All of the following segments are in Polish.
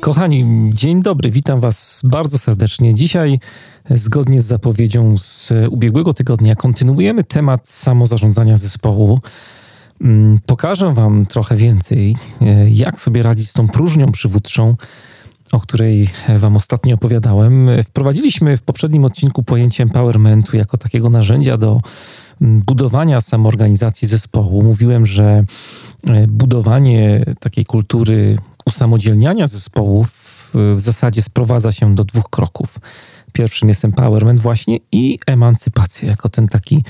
Kochani, dzień dobry, witam Was bardzo serdecznie. Dzisiaj, zgodnie z zapowiedzią z ubiegłego tygodnia, kontynuujemy temat samozarządzania zespołu. Mm, pokażę Wam trochę więcej, e, jak sobie radzić z tą próżnią przywódczą, o której Wam ostatnio opowiadałem. Wprowadziliśmy w poprzednim odcinku pojęcie empowermentu jako takiego narzędzia do mm, budowania samoorganizacji zespołu. Mówiłem, że e, budowanie takiej kultury usamodzielniania zespołów w zasadzie sprowadza się do dwóch kroków. Pierwszym jest empowerment właśnie i emancypacja, jako ten taki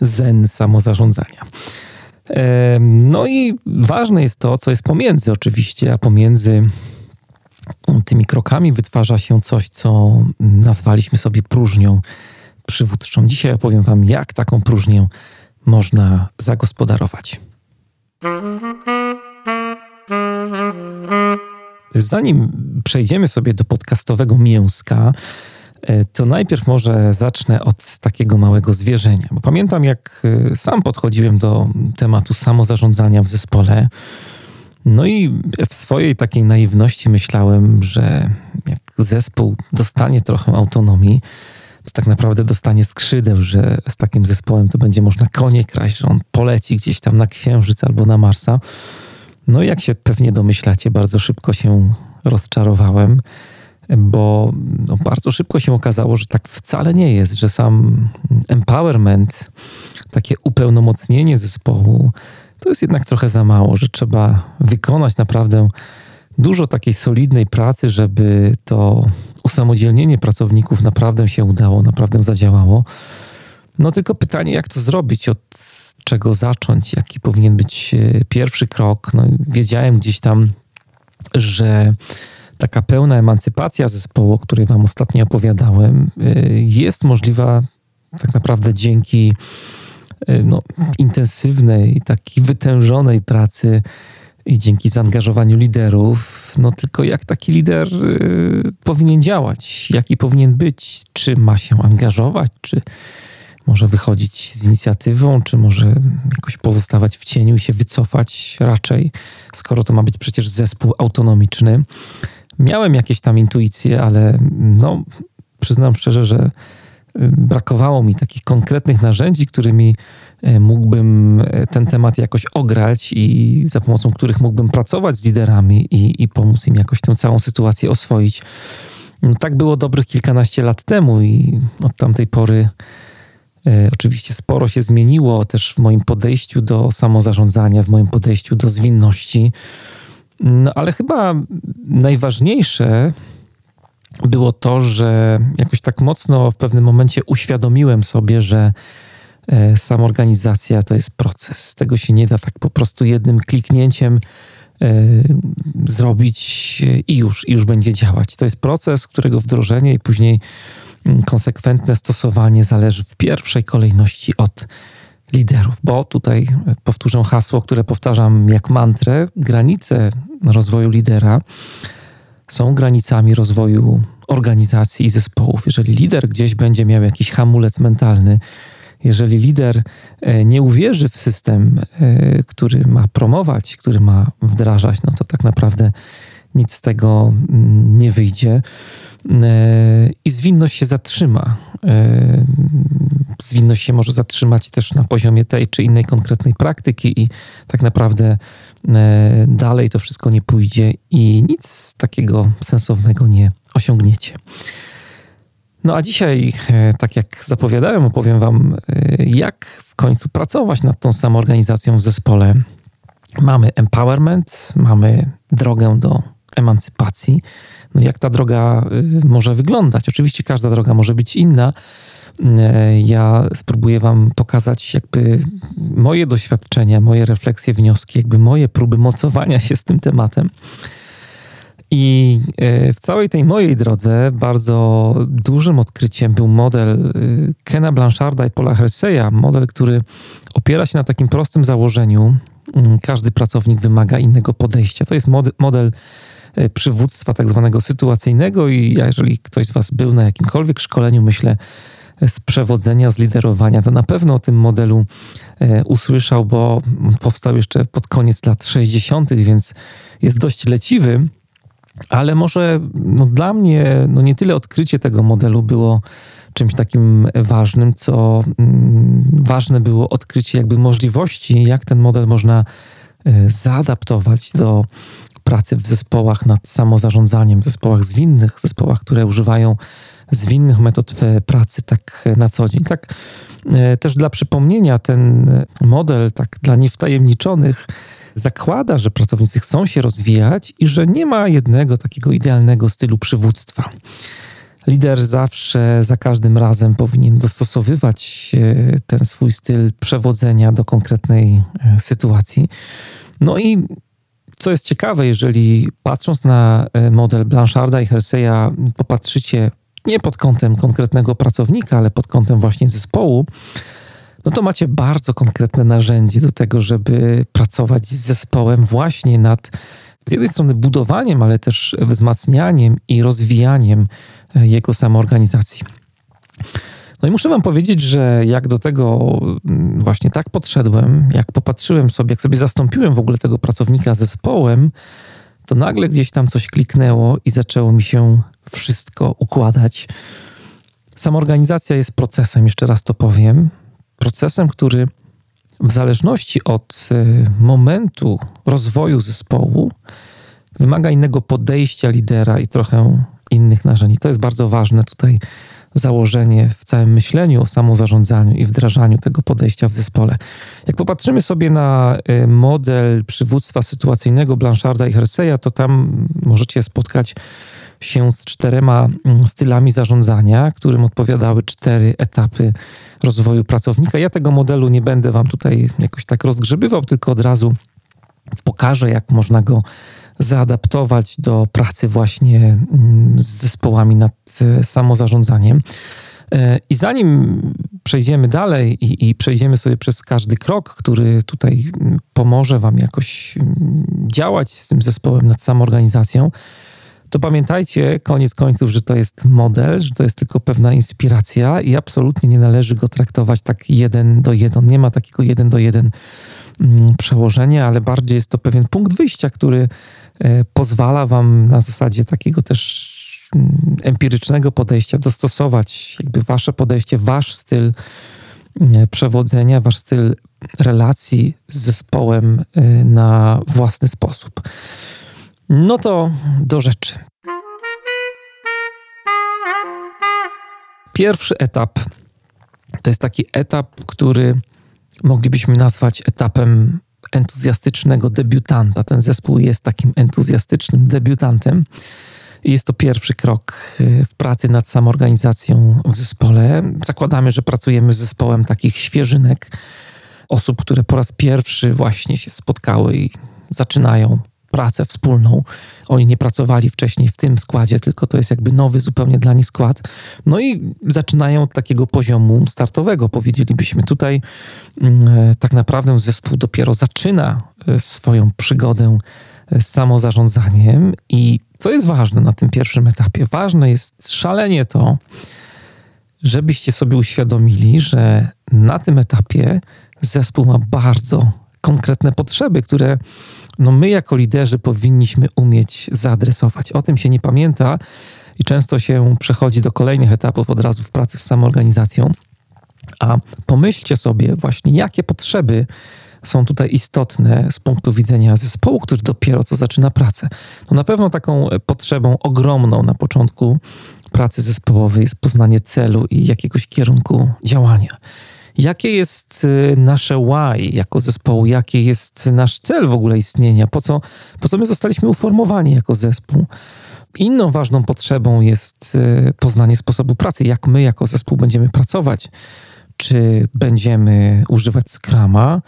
zen samozarządzania. No i ważne jest to, co jest pomiędzy oczywiście, a pomiędzy tymi krokami wytwarza się coś, co nazwaliśmy sobie próżnią przywódczą. Dzisiaj opowiem Wam, jak taką próżnię można zagospodarować. Zanim przejdziemy sobie do podcastowego mięska, e, to najpierw może zacznę od takiego małego zwierzenia. Bo pamiętam, jak e, sam podchodziłem do tematu samozarządzania w zespole. No i w swojej takiej naiwności myślałem, że jak zespół dostanie trochę autonomii, to tak naprawdę dostanie skrzydeł, że z takim zespołem to będzie można konie kraść, że on poleci gdzieś tam na Księżyc albo na Marsa. No, jak się pewnie domyślacie, bardzo szybko się rozczarowałem, bo no, bardzo szybko się okazało, że tak wcale nie jest, że sam empowerment, takie upełnomocnienie zespołu, to jest jednak trochę za mało, że trzeba wykonać naprawdę dużo takiej solidnej pracy, żeby to usamodzielnienie pracowników naprawdę się udało, naprawdę zadziałało. No tylko pytanie, jak to zrobić, od czego zacząć, jaki powinien być e, pierwszy krok. No, wiedziałem gdzieś tam, że taka pełna emancypacja zespołu, o której Wam ostatnio opowiadałem, e, jest możliwa tak naprawdę dzięki e, no, intensywnej, takiej wytężonej pracy i dzięki zaangażowaniu liderów. No tylko jak taki lider powinien działać, jaki powinien być, czy ma się angażować, czy może wychodzić z inicjatywą, czy może jakoś pozostawać w cieniu i się wycofać raczej, skoro to ma być przecież zespół autonomiczny. Miałem jakieś tam intuicje, ale no, przyznam szczerze, że y, brakowało mi takich konkretnych narzędzi, którymi y, mógłbym y, ten temat jakoś ograć i za pomocą których mógłbym pracować z liderami i, i pomóc im jakoś tę całą sytuację oswoić. No, tak było dobrych kilkanaście lat temu i od tamtej pory oczywiście sporo się zmieniło też w moim podejściu do samozarządzania, w moim podejściu do zwinności. No, ale chyba najważniejsze było to, że jakoś tak mocno w pewnym momencie uświadomiłem sobie, że e, samorganizacja to jest proces. Tego się nie da tak po prostu jednym kliknięciem e, zrobić i już, i już będzie działać. To jest proces, którego wdrożenie i później konsekwentne stosowanie zależy w pierwszej kolejności od liderów, bo tutaj powtórzę hasło, które powtarzam jak mantrę: granice rozwoju lidera są granicami rozwoju organizacji i zespołów. Jeżeli lider gdzieś będzie miał jakiś hamulec mentalny, jeżeli lider e, nie uwierzy w system, e, który ma promować, który ma wdrażać, no to tak naprawdę nic z tego mm, nie wyjdzie. E, i zwinność się zatrzyma. E, zwinność się może zatrzymać też na poziomie tej czy innej konkretnej praktyki, i tak naprawdę e, dalej to wszystko nie pójdzie i nic takiego sensownego nie osiągniecie. No a dzisiaj, tak jak zapowiadałem, opowiem Wam, jak w końcu pracować nad tą samoorganizacją w zespole. Mamy empowerment, mamy drogę do emancypacji jak ta droga y, może wyglądać. Oczywiście każda droga może być inna. Y, ja spróbuję Wam pokazać jakby moje doświadczenia, moje refleksje, wnioski, jakby moje próby mocowania się z tym tematem. I e, w całej tej mojej drodze bardzo dużym odkryciem był model Kena Blancharda i Paula Herseya, model, który opiera się na takim prostym założeniu. Mm, każdy pracownik wymaga innego podejścia. To jest model przywództwa tak zwanego sytuacyjnego i jeżeli ktoś z Was był na jakimkolwiek szkoleniu, myślę, z przewodzenia, z liderowania, to na pewno o tym modelu usłyszał, bo powstał jeszcze pod koniec lat 60., więc jest dość leciwy. Ale może no, dla mnie no, nie tyle odkrycie tego modelu było czymś takim ważnym, co mm, ważne było odkrycie jakby możliwości, jak ten model można zaadaptować do pracy w zespołach nad samozarządzaniem, zespołach zwinnych, zespołach, które używają zwinnych metod e, pracy tak na co dzień. Tak e, też dla przypomnienia, ten model tak dla niewtajemniczonych zakłada, że pracownicy chcą się rozwijać i że nie ma jednego takiego idealnego stylu przywództwa. Lider zawsze, za każdym razem powinien dostosowywać e, ten swój styl przewodzenia do konkretnej e, sytuacji. No i co jest ciekawe, jeżeli patrząc na e, model Blancharda i Herseya, popatrzycie nie pod kątem konkretnego pracownika, ale pod kątem właśnie zespołu, no to macie bardzo konkretne narzędzie do tego, żeby pracować z zespołem właśnie nad z jednej strony budowaniem, ale też wzmacnianiem i rozwijaniem e, jego samoorganizacji. No i muszę Wam powiedzieć, że jak do tego mm, właśnie tak podszedłem, jak popatrzyłem sobie, jak sobie zastąpiłem w ogóle tego pracownika zespołem, to nagle gdzieś tam coś kliknęło i zaczęło mi się wszystko układać. Samoorganizacja jest procesem, jeszcze raz to powiem procesem, który w zależności od e, momentu rozwoju zespołu wymaga innego podejścia lidera i trochę innych narzędzi. To jest bardzo ważne tutaj założenie w całym myśleniu o samozarządzaniu i wdrażaniu tego podejścia w zespole. Jak popatrzymy sobie na e, model przywództwa sytuacyjnego Blancharda i Herseya, to tam możecie spotkać się z czterema mm, stylami zarządzania, którym odpowiadały cztery etapy rozwoju pracownika. Ja tego modelu nie będę Wam tutaj jakoś tak rozgrzebywał, tylko od razu pokażę, jak można go zaadaptować do pracy właśnie mm, z zespołami nad e, samozarządzaniem. E, I zanim przejdziemy dalej i, i, przejdziemy sobie przez każdy krok, który tutaj mm, pomoże Wam jakoś działać z tym zespołem nad samoorganizacją, to pamiętajcie koniec końców, że to jest model, że to jest tylko pewna inspiracja i absolutnie nie należy go traktować tak jeden do jeden. Nie ma takiego jeden do jeden mm, przełożenia, ale bardziej jest to pewien punkt wyjścia, który pozwala Wam na zasadzie takiego też mm, empirycznego podejścia dostosować jakby Wasze podejście, Wasz styl przewodzenia, Wasz styl relacji z zespołem e, na własny sposób. No to do rzeczy. Pierwszy etap to jest taki etap, który moglibyśmy nazwać etapem entuzjastycznego debiutanta. Ten zespół jest takim entuzjastycznym debiutantem. Jest to pierwszy krok y, w pracy nad samoorganizacją w zespole. Zakładamy, że pracujemy z zespołem takich świeżynek, osób, które po raz pierwszy właśnie się spotkały i zaczynają pracę wspólną. Oni nie pracowali wcześniej w tym składzie, tylko to jest jakby nowy zupełnie dla nich skład. No i zaczynają od takiego poziomu startowego, powiedzielibyśmy. Tutaj mm, e, tak naprawdę zespół dopiero zaczyna e, swoją przygodę z samozarządzaniem i co jest ważne na tym pierwszym etapie? Ważne jest szalenie to, żebyście sobie uświadomili, że na tym etapie zespół ma bardzo konkretne potrzeby, które no my jako liderzy powinniśmy umieć zaadresować. O tym się nie pamięta i często się przechodzi do kolejnych etapów od razu w pracy z samoorganizacją. A pomyślcie sobie właśnie, jakie potrzeby są tutaj istotne z punktu widzenia zespołu, który dopiero co zaczyna pracę. No na pewno taką potrzebą ogromną na początku pracy zespołowej jest poznanie celu i jakiegoś kierunku działania. Jakie jest y, nasze why jako zespołu? Jaki jest nasz cel w ogóle istnienia? Po co, po co my zostaliśmy uformowani jako zespół? Inną ważną potrzebą jest y, poznanie sposobu pracy, jak my jako zespół będziemy pracować. Czy będziemy używać Scrama,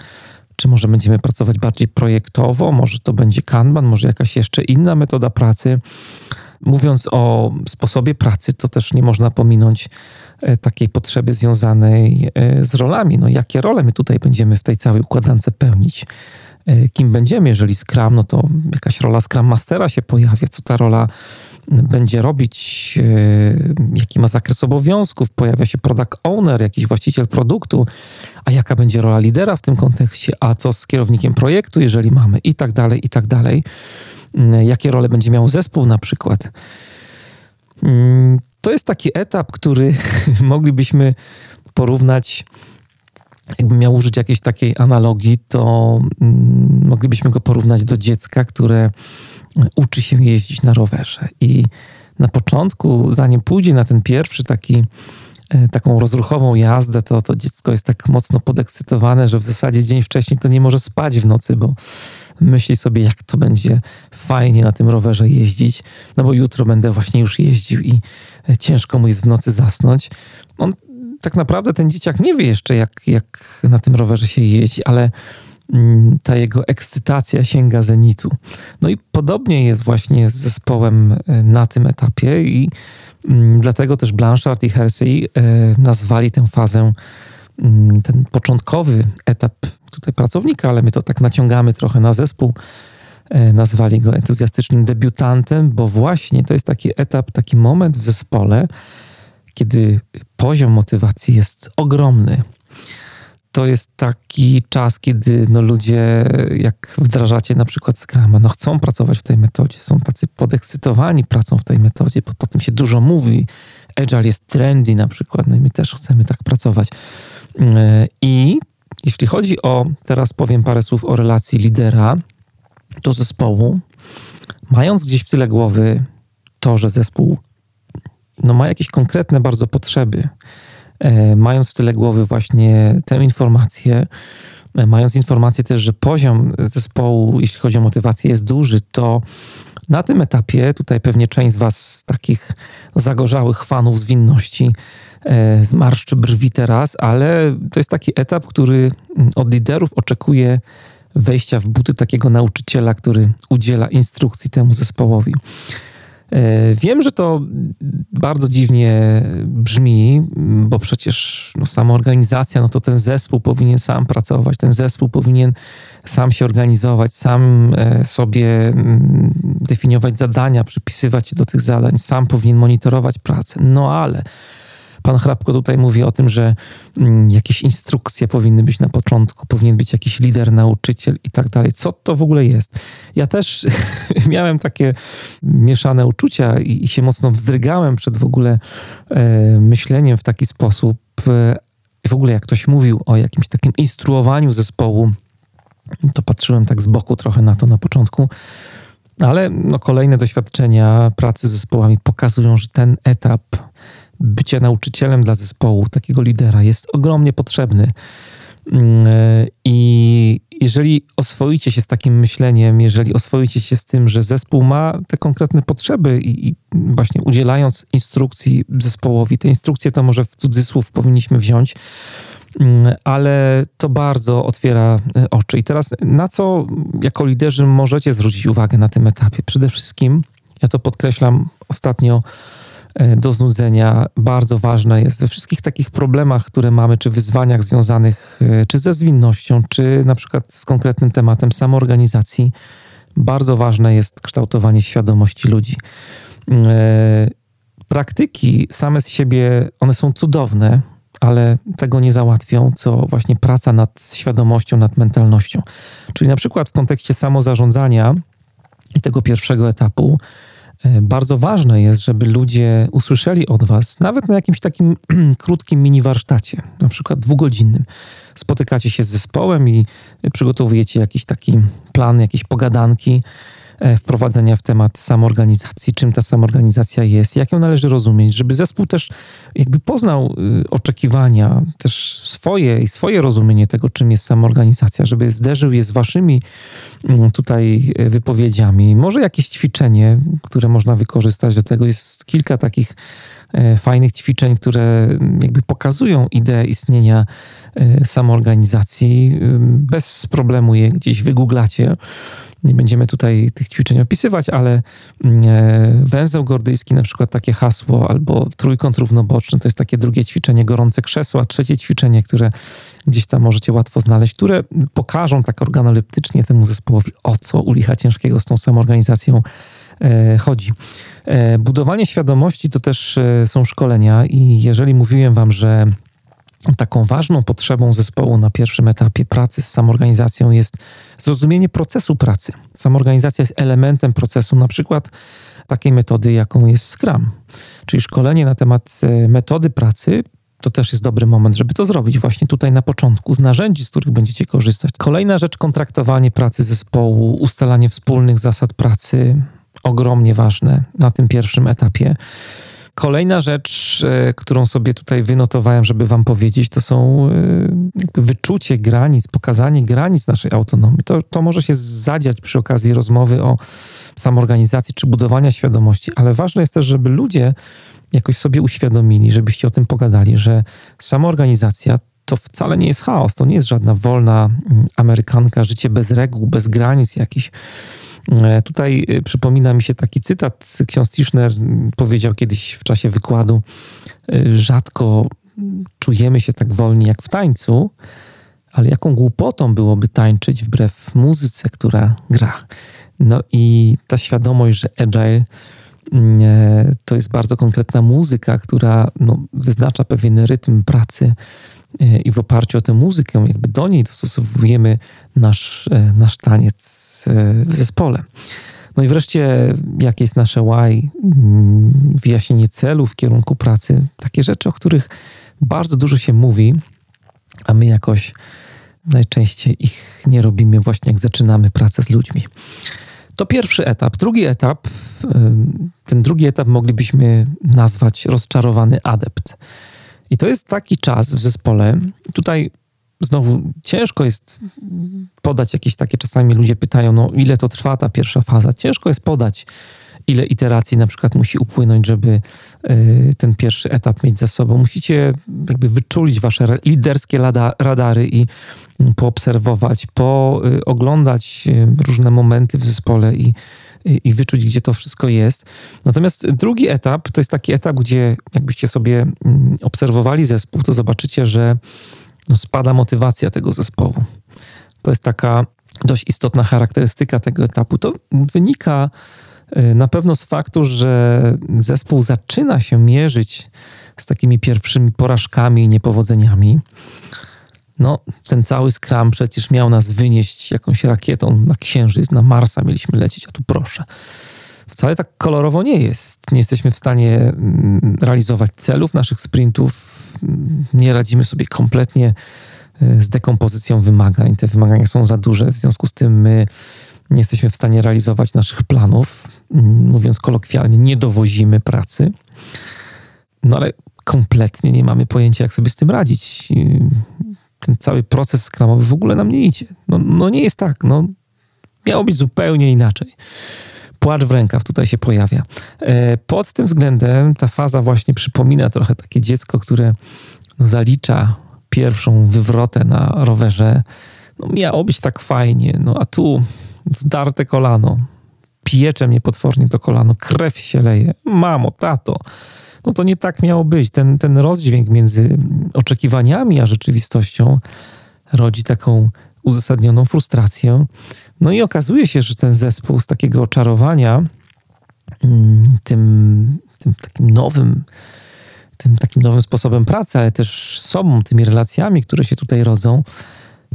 czy może będziemy pracować bardziej projektowo, może to będzie Kanban, może jakaś jeszcze inna metoda pracy. Mówiąc o sposobie pracy, to też nie można pominąć e, takiej potrzeby związanej e, z rolami. No, jakie role my tutaj będziemy w tej całej układance pełnić? E, kim będziemy? Jeżeli Scrum, no to jakaś rola Scrum Mastera się pojawia. Co ta rola będzie robić, jaki ma zakres obowiązków, pojawia się product owner, jakiś właściciel produktu, a jaka będzie rola lidera w tym kontekście, a co z kierownikiem projektu, jeżeli mamy, i tak dalej, i tak dalej. Mm, jakie role będzie miał zespół na przykład. Mm, to jest taki etap, który moglibyśmy porównać, jakbym miał użyć jakiejś takiej analogii, to mm, moglibyśmy go porównać do dziecka, które uczy się jeździć na rowerze. I na początku, zanim pójdzie na ten pierwszy taki taką rozruchową jazdę, to, to dziecko jest tak mocno podekscytowane, że w zasadzie dzień wcześniej to nie może spać w nocy, bo myśli sobie, jak to będzie fajnie na tym rowerze jeździć, no bo jutro będę właśnie już jeździł i e, ciężko mu jest w nocy zasnąć. On tak naprawdę ten dzieciak nie wie jeszcze, jak, jak na tym rowerze się jeździ, ale mm, ta jego ekscytacja sięga zenitu. No i podobnie jest właśnie z zespołem e, na tym etapie i dlatego też Blanchard i Hersey e, nazwali tę fazę Mm, ten początkowy etap tutaj pracownika, ale my to tak naciągamy trochę na zespół. E, nazwali go entuzjastycznym debiutantem, bo właśnie to jest taki etap, taki moment w zespole, kiedy poziom motywacji jest ogromny. To jest taki czas, kiedy no ludzie, jak wdrażacie na przykład Scrama, no chcą pracować w tej metodzie, są tacy podekscytowani pracą w tej metodzie, bo o tym się dużo mówi. Agile jest trendy na przykład, no i my też chcemy tak pracować. E, I jeśli chodzi o, teraz powiem parę słów o relacji lidera do zespołu, mając gdzieś w tyle głowy to, że zespół no, ma jakieś konkretne bardzo potrzeby, mając w tyle głowy właśnie tę informację, e, mając informację też, że poziom zespołu, jeśli chodzi o motywację, jest duży, to na tym etapie, tutaj pewnie część z Was, takich zagorzałych fanów zwinności, E, zmarszczy brwi teraz, ale to jest taki etap, który mm, od liderów oczekuje wejścia w buty takiego nauczyciela, który udziela instrukcji temu zespołowi. E, wiem, że to bardzo dziwnie brzmi, bo przecież no, sama organizacja, no to ten zespół powinien sam pracować, ten zespół powinien sam się organizować, sam e, sobie mm, definiować zadania, przypisywać się do tych zadań, sam powinien monitorować pracę. No ale Pan Hrabko tutaj mówi o tym, że mm, jakieś instrukcje powinny być na początku, powinien być jakiś lider, nauczyciel i tak dalej. Co to w ogóle jest? Ja też miałem takie mieszane uczucia i, i się mocno wzdrygałem przed w ogóle e, myśleniem w taki sposób. E, w ogóle jak ktoś mówił o jakimś takim instruowaniu zespołu, to patrzyłem tak z boku trochę na to na początku. Ale no, kolejne doświadczenia pracy z zespołami pokazują, że ten etap bycie nauczycielem dla zespołu, takiego lidera jest ogromnie potrzebny. Mm, I jeżeli oswoicie się z takim myśleniem, jeżeli oswoicie się z tym, że zespół ma te konkretne potrzeby i, właśnie udzielając instrukcji zespołowi, te instrukcje to może w cudzysłów powinniśmy wziąć, mm, ale to bardzo otwiera e, oczy. I teraz na co jako liderzy możecie zwrócić uwagę na tym etapie? Przede wszystkim, ja to podkreślam ostatnio, do znudzenia bardzo ważne jest we wszystkich takich problemach, które mamy, czy wyzwaniach związanych e, czy ze zwinnością, czy na przykład z konkretnym tematem samoorganizacji. Bardzo ważne jest kształtowanie świadomości ludzi. E, praktyki same z siebie, one są cudowne, ale tego nie załatwią, co właśnie praca nad świadomością, nad mentalnością. Czyli na przykład w kontekście samozarządzania i tego pierwszego etapu, E, bardzo ważne jest, żeby ludzie usłyszeli od Was, nawet na jakimś takim krótkim mini warsztacie, na przykład dwugodzinnym. Spotykacie się z zespołem i przygotowujecie jakiś taki plan, jakieś pogadanki E, wprowadzenia w temat samoorganizacji, czym ta samoorganizacja jest, jak ją należy rozumieć, żeby zespół też jakby poznał y, oczekiwania, też swoje i swoje rozumienie tego, czym jest samoorganizacja, żeby zderzył je z waszymi mm, tutaj e, wypowiedziami. Może jakieś ćwiczenie, które można wykorzystać do tego. Jest kilka takich e, fajnych ćwiczeń, które jakby pokazują ideę istnienia e, samoorganizacji. Bez problemu je gdzieś wygooglacie. Nie będziemy tutaj tych ćwiczeń opisywać, ale mm, e, węzeł gordyjski, na przykład takie hasło, albo trójkąt równoboczny, to jest takie drugie ćwiczenie, gorące krzesła, trzecie ćwiczenie, które gdzieś tam możecie łatwo znaleźć, które pokażą tak organoleptycznie temu zespołowi, o co u licha ciężkiego z tą samoorganizacją e, chodzi. E, budowanie świadomości to też są szkolenia i jeżeli mówiłem wam, że taką ważną potrzebą zespołu na pierwszym etapie pracy z samorganizacją jest zrozumienie procesu pracy. Samorganizacja jest elementem procesu, na przykład takiej metody, jaką jest Scrum, czyli szkolenie na temat e, metody pracy. To też jest dobry moment, żeby to zrobić właśnie tutaj na początku, z narzędzi, z których będziecie korzystać. Kolejna rzecz, kontraktowanie pracy zespołu, ustalanie wspólnych zasad pracy, ogromnie ważne na tym pierwszym etapie. Kolejna rzecz, e, którą sobie tutaj wynotowałem, żeby Wam powiedzieć, to są e, wyczucie granic, pokazanie granic naszej autonomii. To, to może się zadziać przy okazji rozmowy o samorganizacji czy budowania świadomości, ale ważne jest też, żeby ludzie jakoś sobie uświadomili, żebyście o tym pogadali, że samoorganizacja to wcale nie jest chaos, to nie jest żadna wolna mm, Amerykanka, życie bez reguł, bez granic jakichś tutaj e, przypomina mi się taki cytat. Ksiądz Tischner powiedział kiedyś w czasie wykładu: e, Rzadko czujemy się tak wolni jak w tańcu, ale jaką głupotą byłoby tańczyć wbrew muzyce, która gra. No i ta świadomość, że agile to jest bardzo konkretna muzyka, która no, wyznacza pewien rytm pracy i w oparciu o tę muzykę, jakby do niej dostosowujemy nasz, nasz taniec E, w zespole. No i wreszcie, jakie jest nasze why, mm, wyjaśnienie celów w kierunku pracy, takie rzeczy, o których bardzo dużo się mówi, a my jakoś najczęściej ich nie robimy właśnie jak zaczynamy pracę z ludźmi. To pierwszy etap. Drugi etap, ten drugi etap moglibyśmy nazwać rozczarowany adept. I to jest taki czas w zespole. Tutaj znowu ciężko jest podać jakieś takie, czasami ludzie pytają, no ile to trwa ta pierwsza faza. Ciężko jest podać, ile iteracji na przykład musi upłynąć, żeby y, ten pierwszy etap mieć za sobą. Musicie jakby wyczulić wasze liderskie radary i poobserwować, pooglądać y, różne momenty w zespole i, i wyczuć, gdzie to wszystko jest. Natomiast drugi etap to jest taki etap, gdzie jakbyście sobie mm, obserwowali zespół, to zobaczycie, że no spada motywacja tego zespołu. To jest taka dość istotna charakterystyka tego etapu. To wynika y, na pewno z faktu, że zespół zaczyna się mierzyć z takimi pierwszymi porażkami i niepowodzeniami. No, ten cały skram przecież miał nas wynieść jakąś rakietą na Księżyc, na Marsa mieliśmy lecieć, a tu proszę. Wcale tak kolorowo nie jest. Nie jesteśmy w stanie mm, realizować celów naszych sprintów, nie radzimy sobie kompletnie e, z dekompozycją wymagań. Te wymagania są za duże, w związku z tym my nie jesteśmy w stanie realizować naszych planów. Mm, mówiąc kolokwialnie, nie dowozimy pracy. No ale kompletnie nie mamy pojęcia, jak sobie z tym radzić. Ten cały proces skramowy w ogóle nam nie idzie. No, no nie jest tak. No, miało być zupełnie inaczej płacz w rękaw tutaj się pojawia. E, pod tym względem ta faza właśnie przypomina trochę takie dziecko, które zalicza pierwszą wywrotę na rowerze. No, miało być tak fajnie, no a tu zdarte kolano, piecze mnie potwornie to kolano, krew się leje. Mamo, tato, no to nie tak miało być. Ten, ten rozdźwięk między oczekiwaniami a rzeczywistością rodzi taką uzasadnioną frustrację. No i okazuje się, że ten zespół z takiego oczarowania mm, tym, tym takim nowym, tym takim nowym sposobem pracy, ale też sobą, tymi relacjami, które się tutaj rodzą,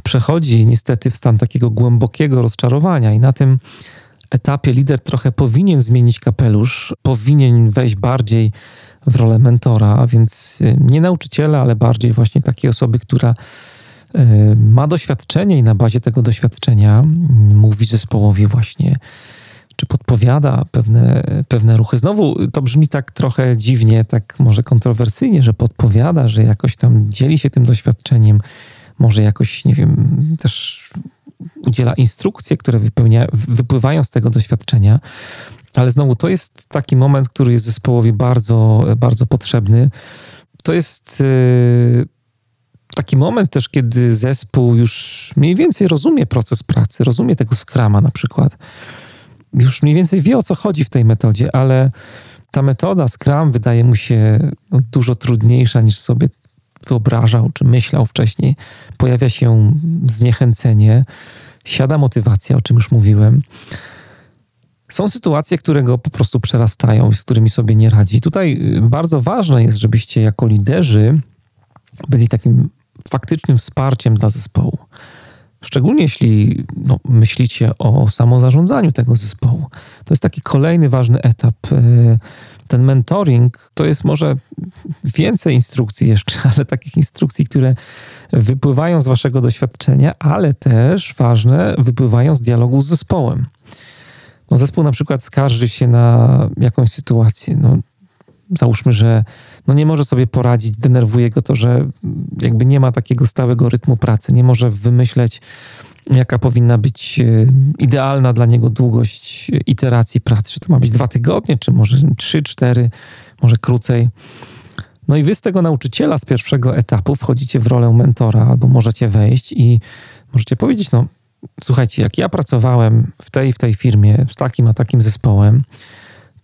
przechodzi niestety w stan takiego głębokiego rozczarowania i na tym etapie lider trochę powinien zmienić kapelusz, powinien wejść bardziej w rolę mentora, a więc y, nie nauczyciela, ale bardziej właśnie takiej osoby, która Y, ma doświadczenie i na bazie tego doświadczenia mm, mówi zespołowi właśnie, czy podpowiada pewne, pewne ruchy. Znowu to brzmi tak trochę dziwnie, tak może kontrowersyjnie, że podpowiada, że jakoś tam dzieli się tym doświadczeniem, może jakoś, nie wiem, też udziela instrukcje, które wypełnia, wypływają z tego doświadczenia. Ale znowu to jest taki moment, który jest zespołowi bardzo, bardzo potrzebny. To jest y, taki moment też, kiedy zespół już mniej więcej rozumie proces pracy, rozumie tego skrama na przykład. Już mniej więcej wie o co chodzi w tej metodzie, ale ta metoda Scrum wydaje mu się no, dużo trudniejsza niż sobie wyobrażał czy myślał wcześniej. Pojawia się zniechęcenie, siada motywacja, o czym już mówiłem. Są sytuacje, które go po prostu przerastają, z którymi sobie nie radzi. Tutaj y, bardzo ważne jest, żebyście jako liderzy byli takim faktycznym wsparciem dla zespołu. Szczególnie jeśli no, myślicie o samozarządzaniu tego zespołu. To jest taki kolejny ważny etap. Y, ten mentoring to jest może więcej instrukcji jeszcze, ale takich instrukcji, które wypływają z waszego doświadczenia, ale też ważne, wypływają z dialogu z zespołem. No, zespół na przykład skarży się na jakąś sytuację. No, załóżmy, że no nie może sobie poradzić, denerwuje go to, że jakby nie ma takiego stałego rytmu pracy, nie może wymyśleć, jaka powinna być e, idealna dla niego długość iteracji pracy. Czy to ma być dwa tygodnie, czy może trzy, cztery, może krócej. No i wy z tego nauczyciela z pierwszego etapu wchodzicie w rolę mentora, albo możecie wejść i możecie powiedzieć, no słuchajcie, jak ja pracowałem w tej w tej firmie z takim a takim zespołem,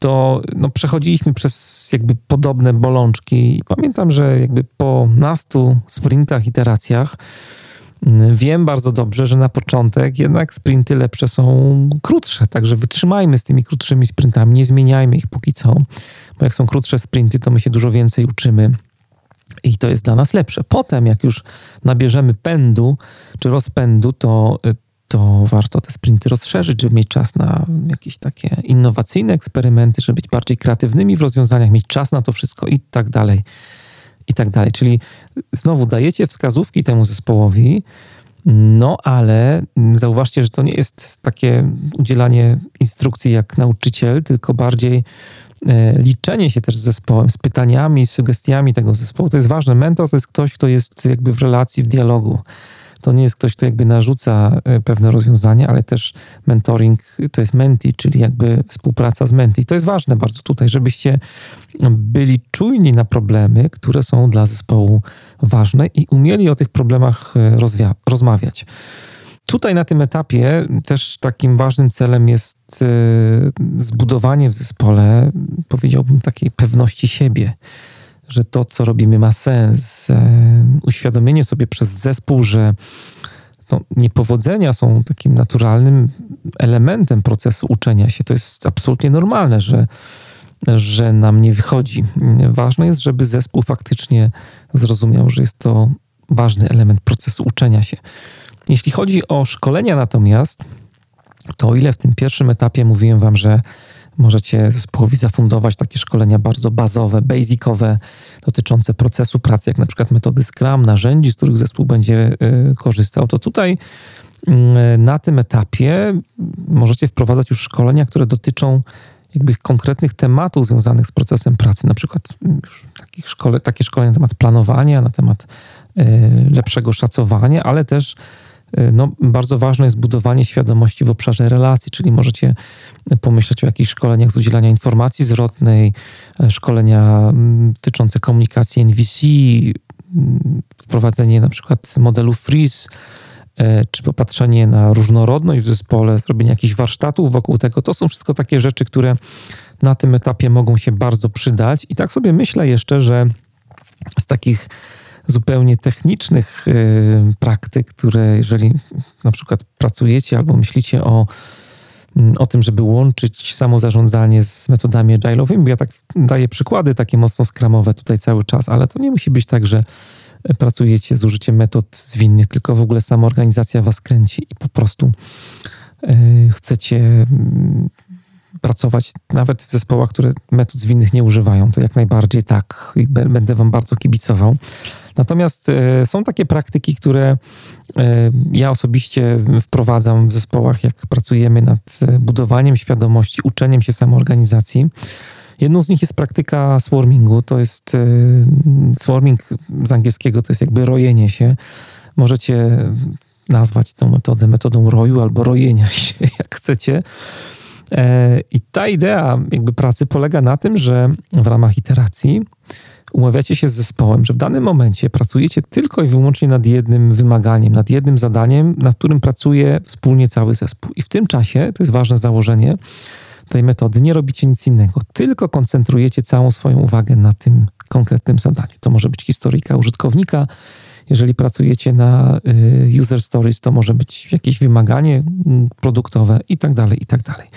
to no, przechodziliśmy przez jakby podobne bolączki. Pamiętam, że jakby po nastu sprintach, iteracjach mm, wiem bardzo dobrze, że na początek jednak sprinty lepsze są krótsze, także wytrzymajmy z tymi krótszymi sprintami, nie zmieniajmy ich póki co, bo jak są krótsze sprinty, to my się dużo więcej uczymy. I to jest dla nas lepsze. Potem, jak już nabierzemy pędu czy rozpędu, to to warto te sprinty rozszerzyć, żeby mieć czas na jakieś takie innowacyjne eksperymenty, żeby być bardziej kreatywnymi w rozwiązaniach, mieć czas na to wszystko i tak dalej. I tak dalej. Czyli znowu dajecie wskazówki temu zespołowi, no ale zauważcie, że to nie jest takie udzielanie instrukcji jak nauczyciel, tylko bardziej e, liczenie się też z zespołem, z pytaniami, z sugestiami tego zespołu. To jest ważne. Mentor to jest ktoś, kto jest jakby w relacji, w dialogu to nie jest ktoś, kto jakby narzuca e, pewne rozwiązania, ale też mentoring to jest menti, czyli jakby współpraca z menti. To jest ważne bardzo tutaj, żebyście byli czujni na problemy, które są dla zespołu ważne i umieli o tych problemach e, rozmawiać. Tutaj na tym etapie też takim ważnym celem jest e, zbudowanie w zespole, powiedziałbym, takiej pewności siebie że to, co robimy, ma sens. E, uświadomienie sobie przez zespół, że no, niepowodzenia są takim naturalnym elementem procesu uczenia się. To jest absolutnie normalne, że, że nam nie wychodzi. Ważne jest, żeby zespół faktycznie zrozumiał, że jest to ważny element procesu uczenia się. Jeśli chodzi o szkolenia natomiast, to o ile w tym pierwszym etapie mówiłem wam, że Możecie zespołowi zafundować takie szkolenia bardzo bazowe, basicowe, dotyczące procesu pracy, jak na przykład metody Scrum, narzędzi, z których zespół będzie y, korzystał. To tutaj mm, na tym etapie możecie wprowadzać już szkolenia, które dotyczą jakby konkretnych tematów związanych z procesem pracy, na przykład już takich szkole, takie szkolenia na temat planowania, na temat y, lepszego szacowania, ale też no, bardzo ważne jest budowanie świadomości w obszarze relacji, czyli możecie pomyśleć o jakichś szkoleniach z udzielania informacji zwrotnej, e, szkolenia mm, dotyczące komunikacji NVC, mm, wprowadzenie na przykład modelu Freeze, e, czy popatrzenie na różnorodność w zespole, zrobienie jakichś warsztatów wokół tego. To są wszystko takie rzeczy, które na tym etapie mogą się bardzo przydać. I tak sobie myślę jeszcze, że z takich zupełnie technicznych y, praktyk, które jeżeli na przykład pracujecie albo myślicie o, mm, o tym, żeby łączyć samo zarządzanie z metodami agile'owymi, ja tak daję przykłady takie mocno skramowe tutaj cały czas, ale to nie musi być tak, że pracujecie z użyciem metod zwinnych, tylko w ogóle sama organizacja was kręci i po prostu y, chcecie mm, pracować nawet w zespołach, które metod zwinnych nie używają. To jak najbardziej tak i będę wam bardzo kibicował. Natomiast e, są takie praktyki, które e, ja osobiście wprowadzam w zespołach, jak pracujemy nad e, budowaniem świadomości, uczeniem się samoorganizacji. Jedną z nich jest praktyka swarmingu. To jest swarming z angielskiego, to jest jakby rojenie się. Możecie nazwać tę metodę metodą roju albo rojenia się, jak chcecie. E, I ta idea jakby pracy polega na tym, że w ramach iteracji umawiacie się z zespołem, że w danym momencie pracujecie tylko i wyłącznie nad jednym wymaganiem, nad jednym zadaniem, nad którym pracuje wspólnie cały zespół. I w tym czasie, to jest ważne założenie tej metody, nie robicie nic innego, tylko koncentrujecie całą swoją uwagę na tym konkretnym zadaniu. To może być historyjka użytkownika, jeżeli pracujecie na y, user stories, to może być jakieś wymaganie mm, produktowe i tak dalej, i tak dalej.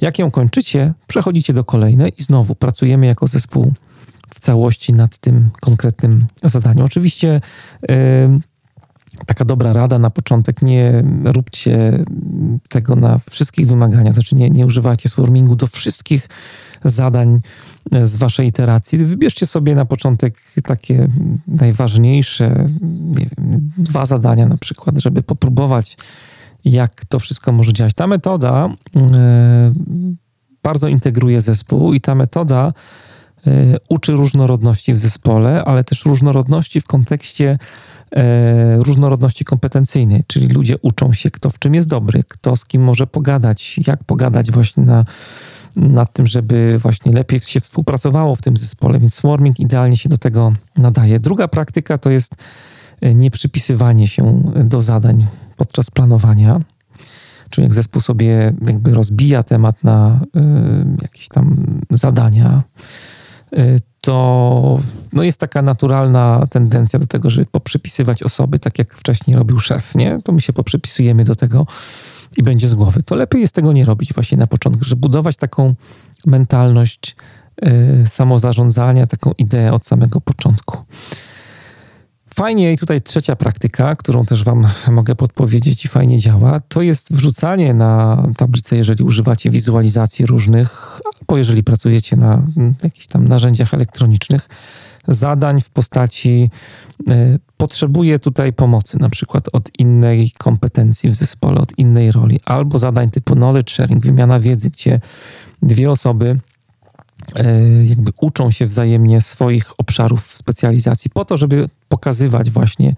Jak ją kończycie, przechodzicie do kolejnej i znowu pracujemy jako zespół w całości nad tym konkretnym zadaniem. Oczywiście yy, taka dobra rada na początek, nie róbcie tego na wszystkich wymaganiach, znaczy nie, nie używajcie swarmingu do wszystkich zadań z waszej iteracji. Wybierzcie sobie na początek takie najważniejsze, nie wiem, dwa zadania na przykład, żeby popróbować, jak to wszystko może działać. Ta metoda e, bardzo integruje zespół i ta metoda e, uczy różnorodności w zespole, ale też różnorodności w kontekście e, różnorodności kompetencyjnej, czyli ludzie uczą się, kto w czym jest dobry, kto z kim może pogadać, jak pogadać właśnie na nad tym, żeby właśnie lepiej się współpracowało w tym zespole, więc swarming idealnie się do tego nadaje. Druga praktyka to jest e, nieprzypisywanie się do zadań podczas planowania. Czyli jak zespół sobie jakby rozbija temat na y, jakieś tam zadania, y, to no jest taka naturalna tendencja do tego, żeby poprzypisywać osoby, tak jak wcześniej robił szef, nie? To my się poprzypisujemy do tego, i będzie z głowy. To lepiej jest tego nie robić właśnie na początku, żeby budować taką mentalność y, samozarządzania, taką ideę od samego początku. Fajnie i tutaj trzecia praktyka, którą też Wam mogę podpowiedzieć i fajnie działa, to jest wrzucanie na tablicę, jeżeli używacie wizualizacji różnych, albo jeżeli pracujecie na jakichś tam narzędziach elektronicznych, zadań w postaci y, potrzebuje tutaj pomocy, na przykład od innej kompetencji w zespole, od innej roli, albo zadań typu knowledge sharing, wymiana wiedzy, gdzie dwie osoby y, jakby uczą się wzajemnie swoich obszarów specjalizacji po to, żeby pokazywać właśnie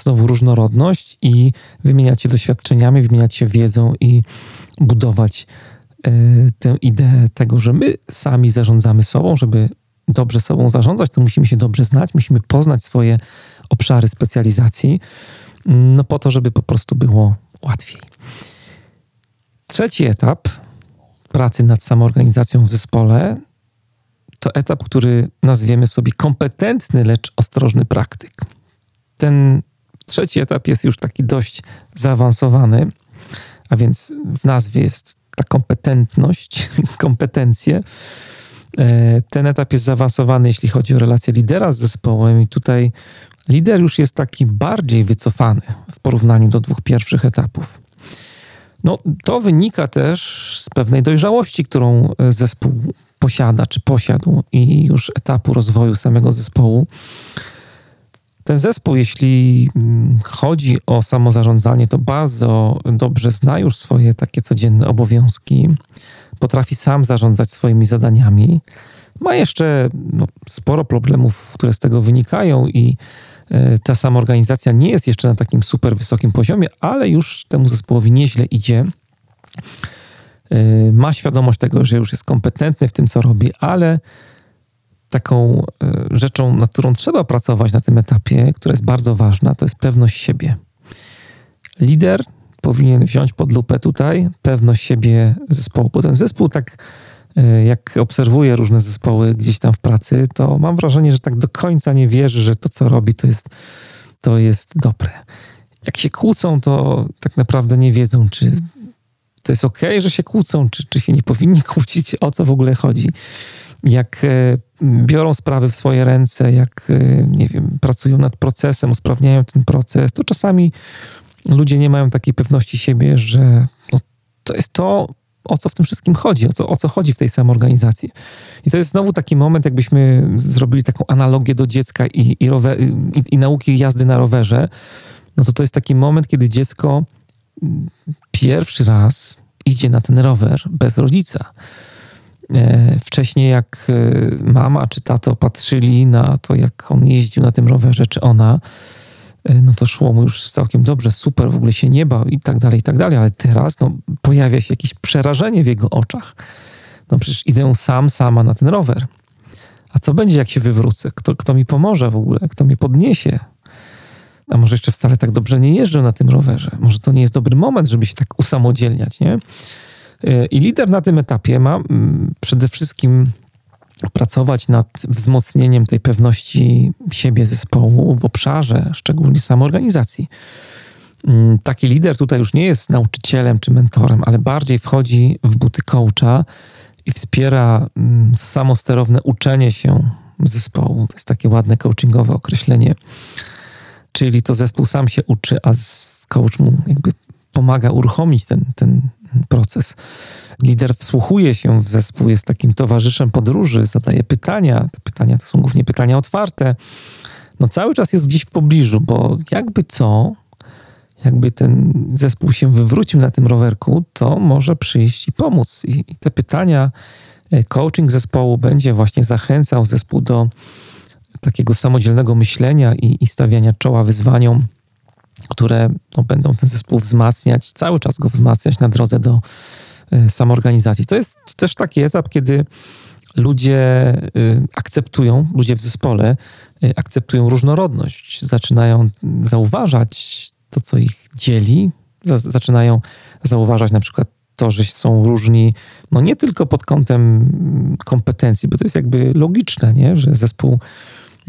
znowu różnorodność i wymieniać się doświadczeniami, wymieniać się wiedzą i budować y, tę ideę tego, że my sami zarządzamy sobą, żeby dobrze sobą zarządzać, to musimy się dobrze znać, musimy poznać swoje obszary specjalizacji, no po to, żeby po prostu było łatwiej. Trzeci etap pracy nad samoorganizacją w zespole to etap, który nazwiemy sobie kompetentny, lecz ostrożny praktyk. Ten trzeci etap jest już taki dość zaawansowany, a więc w nazwie jest ta kompetentność, kompetencje ten etap jest zaawansowany, jeśli chodzi o relację lidera z zespołem, i tutaj lider już jest taki bardziej wycofany w porównaniu do dwóch pierwszych etapów. No, to wynika też z pewnej dojrzałości, którą e, zespół posiada czy posiadł, i już etapu rozwoju samego zespołu. Ten zespół, jeśli mm, chodzi o samozarządzanie, to bardzo dobrze zna już swoje takie codzienne obowiązki, potrafi sam zarządzać swoimi zadaniami. Ma jeszcze no, sporo problemów, które z tego wynikają, i y, ta samoorganizacja nie jest jeszcze na takim super wysokim poziomie, ale już temu zespołowi nieźle idzie. Y, ma świadomość tego, że już jest kompetentny w tym, co robi, ale taką y, rzeczą, nad którą trzeba pracować na tym etapie, która jest bardzo ważna, to jest pewność siebie. Lider powinien wziąć pod lupę tutaj pewność siebie zespołu, bo ten zespół tak e, jak obserwuję różne zespoły gdzieś tam w pracy, to mam wrażenie, że tak do końca nie wierzy, że to, co robi, to jest, to jest dobre. Jak się kłócą, to tak naprawdę nie wiedzą, czy to jest ok, że się kłócą, czy, czy się nie powinni kłócić, o co w ogóle chodzi. Jak e, biorą sprawy w swoje ręce, jak, e, nie wiem, pracują nad procesem, usprawniają ten proces, to czasami ludzie nie mają takiej pewności siebie, że no, to jest to, o co w tym wszystkim chodzi, o, to, o co chodzi w tej samoorganizacji. I to jest znowu taki moment, jakbyśmy zrobili taką analogię do dziecka i, i, rower, i, i nauki jazdy na rowerze. No to to jest taki moment, kiedy dziecko pierwszy raz idzie na ten rower bez rodzica. E, wcześniej, jak e, mama czy tato patrzyli na to, jak on jeździł na tym rowerze, czy ona, no to szło mu już całkiem dobrze, super, w ogóle się nie bał i tak dalej, i tak dalej, ale teraz no, pojawia się jakieś przerażenie w jego oczach. No przecież idę sam, sama na ten rower. A co będzie, jak się wywrócę? Kto, kto mi pomoże w ogóle? Kto mnie podniesie? A może jeszcze wcale tak dobrze nie jeżdżę na tym rowerze? Może to nie jest dobry moment, żeby się tak usamodzielniać, nie? E, I lider na tym etapie ma mm, przede wszystkim pracować nad wzmocnieniem tej pewności siebie zespołu w obszarze szczególnie samoorganizacji. Mm, taki lider tutaj już nie jest nauczycielem czy mentorem, ale bardziej wchodzi w buty coacha i wspiera mm, samosterowne uczenie się zespołu. To jest takie ładne coachingowe określenie. Czyli to zespół sam się uczy, a coach mu jakby pomaga uruchomić ten, ten proces. Lider wsłuchuje się w zespół, jest takim towarzyszem podróży, zadaje pytania. Te pytania to są głównie pytania otwarte. No cały czas jest gdzieś w pobliżu, bo jakby co, jakby ten zespół się wywrócił na tym rowerku, to może przyjść i pomóc. I, i te pytania, e, coaching zespołu będzie właśnie zachęcał zespół do takiego samodzielnego myślenia i, i stawiania czoła wyzwaniom które no, będą ten zespół wzmacniać, cały czas go wzmacniać na drodze do samoorganizacji. To jest też taki etap, kiedy ludzie y, akceptują, ludzie w zespole y, akceptują różnorodność, zaczynają zauważać to, co ich dzieli, zaczynają zauważać na przykład to, że są różni, no nie tylko pod kątem kompetencji, bo to jest jakby logiczne, nie? że zespół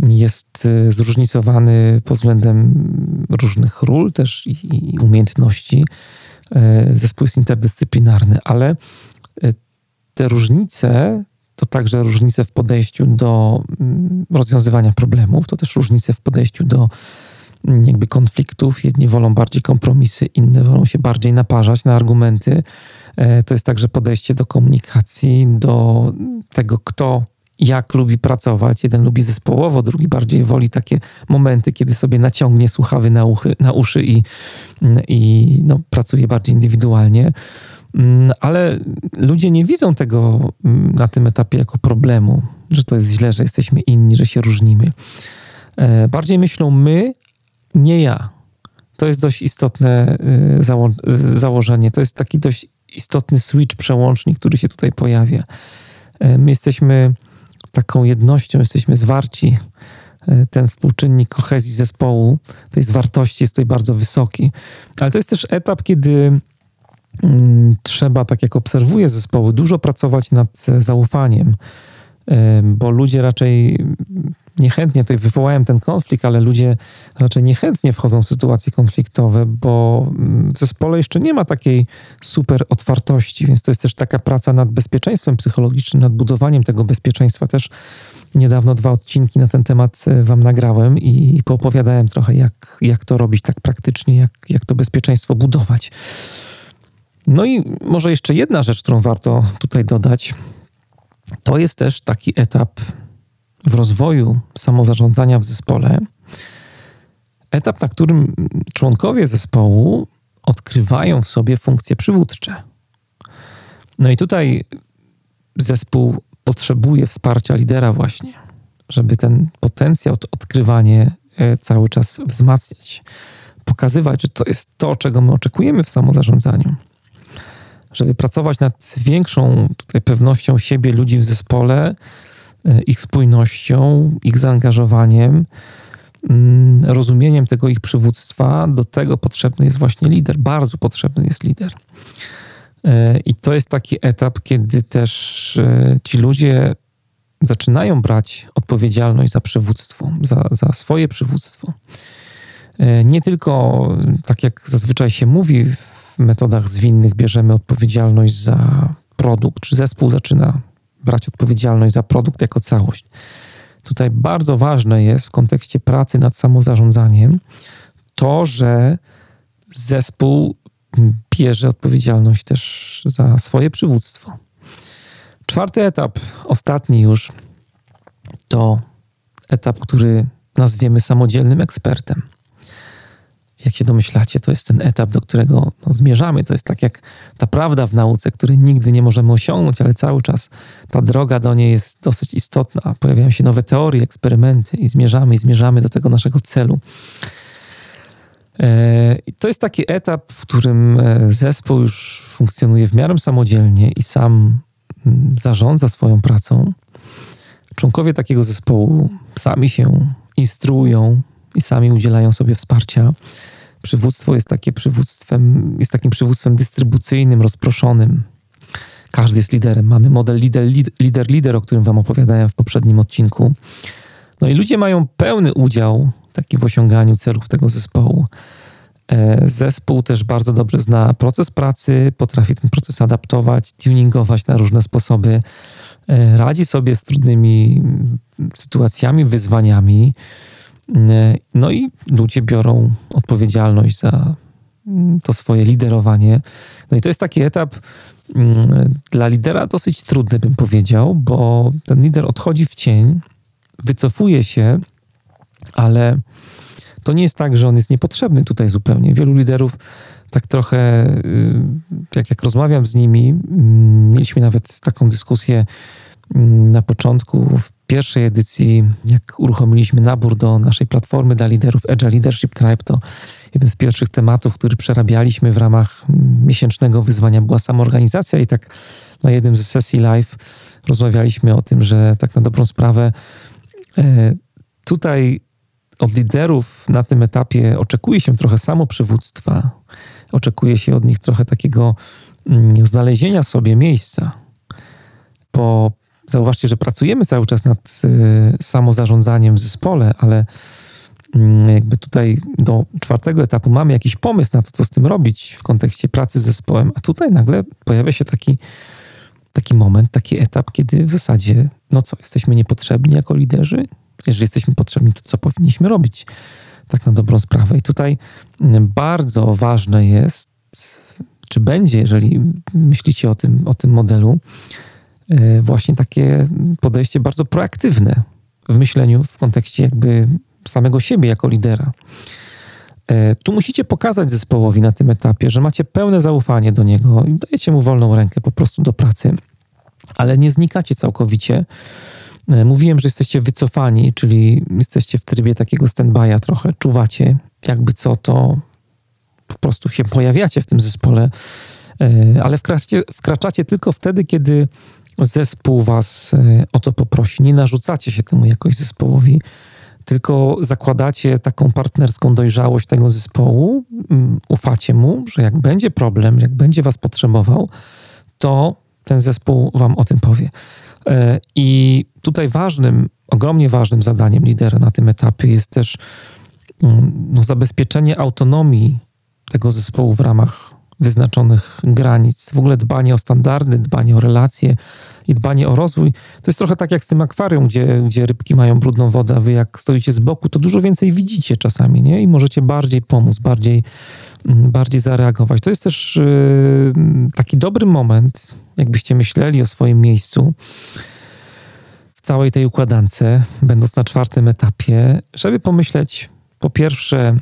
jest y, zróżnicowany pod względem różnych ról też i, umiejętności. Y, zespół jest interdyscyplinarny, ale y, te różnice to także różnice w podejściu do mm, rozwiązywania problemów, to też różnice w podejściu do mm, jakby konfliktów. Jedni wolą bardziej kompromisy, inne wolą się bardziej naparzać na argumenty. To jest także podejście do komunikacji, do tego, kto jak lubi pracować. Jeden lubi zespołowo, drugi bardziej woli takie momenty, kiedy sobie naciągnie słuchawy na, uchy, na uszy i, i no, pracuje bardziej indywidualnie. Mm, ale ludzie nie widzą tego mm, na tym etapie jako problemu, że to jest źle, że jesteśmy inni, że się różnimy. E, bardziej myślą my, nie ja. To jest dość istotne e, zało e, założenie. To jest taki dość istotny switch, przełącznik, który się tutaj pojawia. My jesteśmy taką jednością, jesteśmy zwarci. E, ten współczynnik kohezji zespołu, tej zwartości jest tutaj bardzo wysoki. Ale to jest też etap, kiedy mm, trzeba, tak jak obserwuję zespoły, dużo pracować nad zaufaniem, e, bo ludzie raczej niechętnie tutaj wywołałem ten konflikt, ale ludzie raczej niechętnie wchodzą w sytuacje konfliktowe, bo w zespole jeszcze nie ma takiej super otwartości, więc to jest też taka praca nad bezpieczeństwem psychologicznym, nad budowaniem tego bezpieczeństwa. Też niedawno dwa odcinki na ten temat e, wam nagrałem i poopowiadałem trochę, jak, jak to robić tak praktycznie, jak, jak to bezpieczeństwo budować. No i może jeszcze jedna rzecz, którą warto tutaj dodać, to jest też taki etap w rozwoju samozarządzania w zespole etap, na którym członkowie zespołu odkrywają w sobie funkcje przywódcze. No i tutaj zespół potrzebuje wsparcia lidera właśnie, żeby ten potencjał, to odkrywanie e, cały czas wzmacniać. Pokazywać, że to jest to, czego my oczekujemy w samozarządzaniu. Żeby pracować nad większą tutaj pewnością siebie ludzi w zespole, ich spójnością, ich zaangażowaniem, mm, rozumieniem tego ich przywództwa. Do tego potrzebny jest właśnie lider, bardzo potrzebny jest lider. E, I to jest taki etap, kiedy też e, ci ludzie zaczynają brać odpowiedzialność za przywództwo, za, za swoje przywództwo. Nie tylko, tak jak zazwyczaj się mówi w metodach zwinnych, bierzemy odpowiedzialność za produkt, czy zespół zaczyna brać odpowiedzialność za produkt jako całość. Tutaj bardzo ważne jest w kontekście pracy nad samozarządzaniem to, że zespół bierze odpowiedzialność też za swoje przywództwo. Czwarty etap, ostatni już, to etap, który nazwiemy samodzielnym ekspertem jak się domyślacie, to jest ten etap, do którego no, zmierzamy. To jest tak jak ta prawda w nauce, której nigdy nie możemy osiągnąć, ale cały czas ta droga do niej jest dosyć istotna. Pojawiają się nowe teorie, eksperymenty i zmierzamy, i zmierzamy do tego naszego celu. To jest taki etap, w którym zespół już funkcjonuje w miarę samodzielnie i sam mm, zarządza swoją pracą. Członkowie takiego zespołu sami się instruują i sami udzielają sobie wsparcia. Przywództwo jest takie przywództwem, jest takim przywództwem dystrybucyjnym, rozproszonym. Każdy jest liderem. Mamy model lider, lider, lider, o którym wam opowiadałem w poprzednim odcinku. No i ludzie mają pełny udział taki w osiąganiu celów tego zespołu. E, zespół też bardzo dobrze zna proces pracy, potrafi ten proces adaptować, tuningować na różne sposoby, e, radzi sobie z trudnymi sytuacjami, wyzwaniami. E, no i ludzie biorą odpowiedzialność za mm, to swoje liderowanie. No i to jest taki etap mm, dla lidera dosyć trudny, bym powiedział, bo ten lider odchodzi w cień, wycofuje się, ale to nie jest tak, że on jest niepotrzebny tutaj zupełnie. Wielu liderów tak trochę, y, jak, jak rozmawiam z nimi, mm, mieliśmy nawet taką dyskusję na początku, w pierwszej edycji, jak uruchomiliśmy nabór do naszej platformy dla liderów Agile Leadership Tribe, to jeden z pierwszych tematów, który przerabialiśmy w ramach miesięcznego wyzwania była samoorganizacja i tak na jednym ze sesji live rozmawialiśmy o tym, że tak na dobrą sprawę e, tutaj od liderów na tym etapie oczekuje się trochę samoprzywództwa, oczekuje się od nich trochę takiego mm, znalezienia sobie miejsca, po Zauważcie, że pracujemy cały czas nad y, samozarządzaniem w zespole, ale mm, jakby tutaj do czwartego etapu mamy jakiś pomysł na to, co z tym robić w kontekście pracy z zespołem, a tutaj nagle pojawia się taki, taki moment, taki etap, kiedy w zasadzie, no co, jesteśmy niepotrzebni jako liderzy? Jeżeli jesteśmy potrzebni, to co powinniśmy robić? Tak na dobrą sprawę. I tutaj mm, bardzo ważne jest, czy będzie, jeżeli myślicie o tym, o tym modelu, właśnie takie podejście bardzo proaktywne w myśleniu w kontekście jakby samego siebie jako lidera. E, tu musicie pokazać zespołowi na tym etapie, że macie pełne zaufanie do niego i dajecie mu wolną rękę po prostu do pracy, ale nie znikacie całkowicie. E, mówiłem, że jesteście wycofani, czyli jesteście w trybie takiego stand-by'a trochę, czuwacie, jakby co to po prostu się pojawiacie w tym zespole, ale wkraczacie, wkraczacie tylko wtedy, kiedy zespół was e, o to poprosi. Nie narzucacie się temu jakoś zespołowi, tylko zakładacie taką partnerską dojrzałość tego zespołu, mm, ufacie mu, że jak będzie problem, jak będzie was potrzebował, to ten zespół wam o tym powie. E, I tutaj ważnym, ogromnie ważnym zadaniem lidera na tym etapie jest też mm, no, zabezpieczenie autonomii tego zespołu w ramach wyznaczonych granic. W ogóle dbanie o standardy, dbanie o relacje i dbanie o rozwój. To jest trochę tak jak z tym akwarium, gdzie, gdzie rybki mają brudną wodę, a wy jak stoicie z boku, to dużo więcej widzicie czasami, nie? I możecie bardziej pomóc, bardziej, mm, bardziej zareagować. To jest też yy, taki dobry moment, jakbyście myśleli o swoim miejscu w całej tej układance, będąc na czwartym etapie, żeby pomyśleć po pierwsze,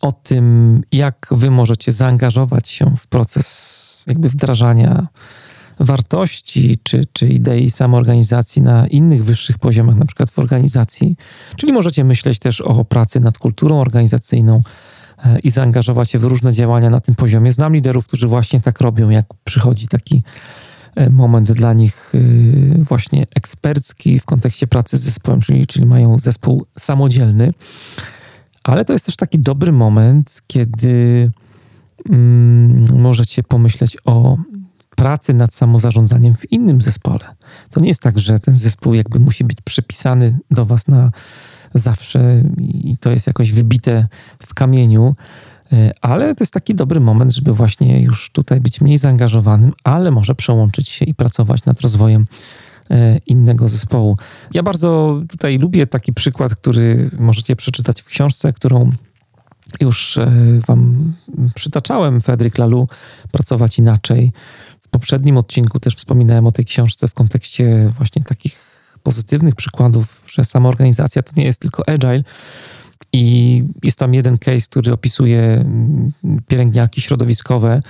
o tym, jak wy możecie zaangażować się w proces jakby wdrażania wartości czy, czy idei samoorganizacji na innych wyższych poziomach, na przykład w organizacji. Czyli możecie myśleć też o pracy nad kulturą organizacyjną e, i zaangażować się w różne działania na tym poziomie. Znam liderów, którzy właśnie tak robią, jak przychodzi taki e, moment dla nich e, właśnie ekspercki w kontekście pracy z zespołem, czyli, czyli mają zespół samodzielny ale to jest też taki dobry moment, kiedy mm, możecie pomyśleć o pracy nad samozarządzaniem w innym zespole. To nie jest tak, że ten zespół jakby musi być przypisany do Was na zawsze i to jest jakoś wybite w kamieniu, e, ale to jest taki dobry moment, żeby właśnie już tutaj być mniej zaangażowanym, ale może przełączyć się i pracować nad rozwojem innego zespołu. Ja bardzo tutaj lubię taki przykład, który możecie przeczytać w książce, którą już e, Wam przytaczałem, Frederick Lalu, Pracować Inaczej. W poprzednim odcinku też wspominałem o tej książce w kontekście właśnie takich pozytywnych przykładów, że sama organizacja to nie jest tylko agile. I jest tam jeden case, który opisuje mm, pielęgniarki środowiskowe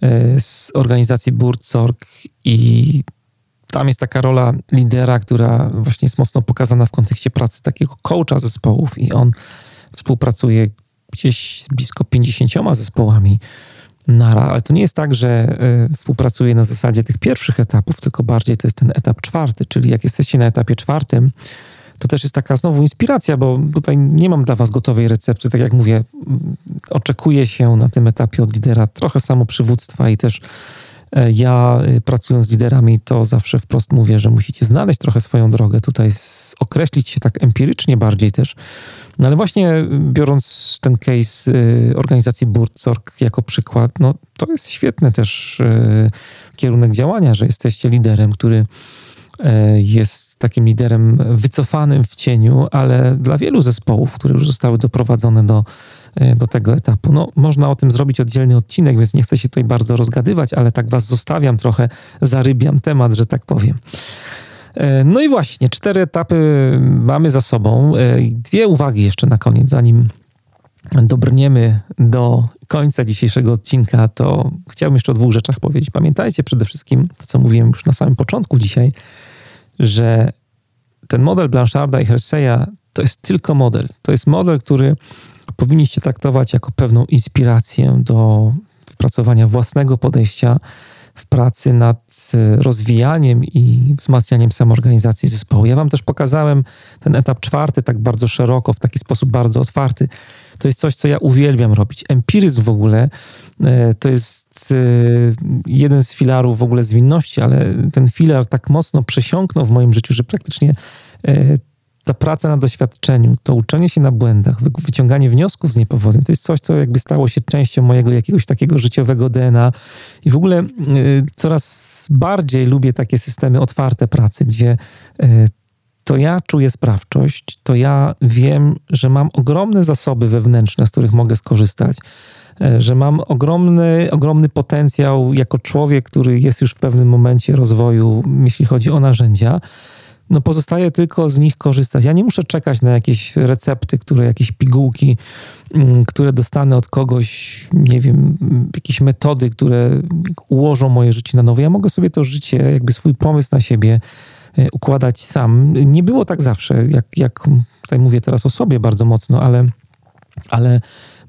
e, z organizacji Burzorg i tam jest taka rola lidera, która właśnie jest mocno pokazana w kontekście pracy takiego coacha zespołów i on współpracuje gdzieś blisko 50 zespołami nara, ale to nie jest tak, że współpracuję na zasadzie tych pierwszych etapów, tylko bardziej to jest ten etap czwarty, czyli jak jesteście na etapie czwartym, to też jest taka znowu inspiracja, bo tutaj nie mam dla Was gotowej recepty. Tak jak mówię, oczekuję się na tym etapie od lidera trochę samoprzywództwa i też e, ja y, pracując z liderami, to zawsze wprost mówię, że musicie znaleźć trochę swoją drogę, tutaj określić się tak empirycznie bardziej też. No ale właśnie biorąc ten case y, organizacji Burzorg jako przykład, no to jest świetny też y, kierunek działania, że jesteście liderem, który E, jest takim liderem wycofanym w cieniu, ale dla wielu zespołów, które już zostały doprowadzone do, e, do tego etapu, no, można o tym zrobić oddzielny odcinek, więc nie chcę się tutaj bardzo rozgadywać, ale tak was zostawiam trochę, zarybiam temat, że tak powiem. E, no i właśnie, cztery etapy mamy za sobą. Dwie uwagi jeszcze na koniec, zanim dobrniemy do końca dzisiejszego odcinka, to chciałbym jeszcze o dwóch rzeczach powiedzieć. Pamiętajcie przede wszystkim to, co mówiłem już na samym początku dzisiaj, że ten model Blancharda i Herseya to jest tylko model. To jest model, który powinniście traktować jako pewną inspirację do wypracowania własnego podejścia w pracy nad rozwijaniem i wzmacnianiem samoorganizacji zespołu. Ja Wam też pokazałem ten etap czwarty tak bardzo szeroko, w taki sposób bardzo otwarty. To jest coś, co ja uwielbiam robić. Empiryzm w ogóle e, to jest e, jeden z filarów w ogóle zwinności, ale ten filar tak mocno przesiąknął w moim życiu, że praktycznie e, ta praca na doświadczeniu, to uczenie się na błędach, wyciąganie wniosków z niepowodzeń, to jest coś, co jakby stało się częścią mojego jakiegoś takiego życiowego DNA. I w ogóle y, coraz bardziej lubię takie systemy otwarte pracy, gdzie y, to ja czuję sprawczość, to ja wiem, że mam ogromne zasoby wewnętrzne, z których mogę skorzystać, y, że mam ogromny, ogromny potencjał jako człowiek, który jest już w pewnym momencie rozwoju, jeśli chodzi o narzędzia no pozostaje tylko z nich korzystać. Ja nie muszę czekać na jakieś recepty, które, jakieś pigułki, mm, które dostanę od kogoś, nie wiem, jakieś metody, które ułożą moje życie na nowo. Ja mogę sobie to życie, jakby swój pomysł na siebie e, układać sam. Nie było tak zawsze, jak, jak tutaj mówię teraz o sobie bardzo mocno, ale, ale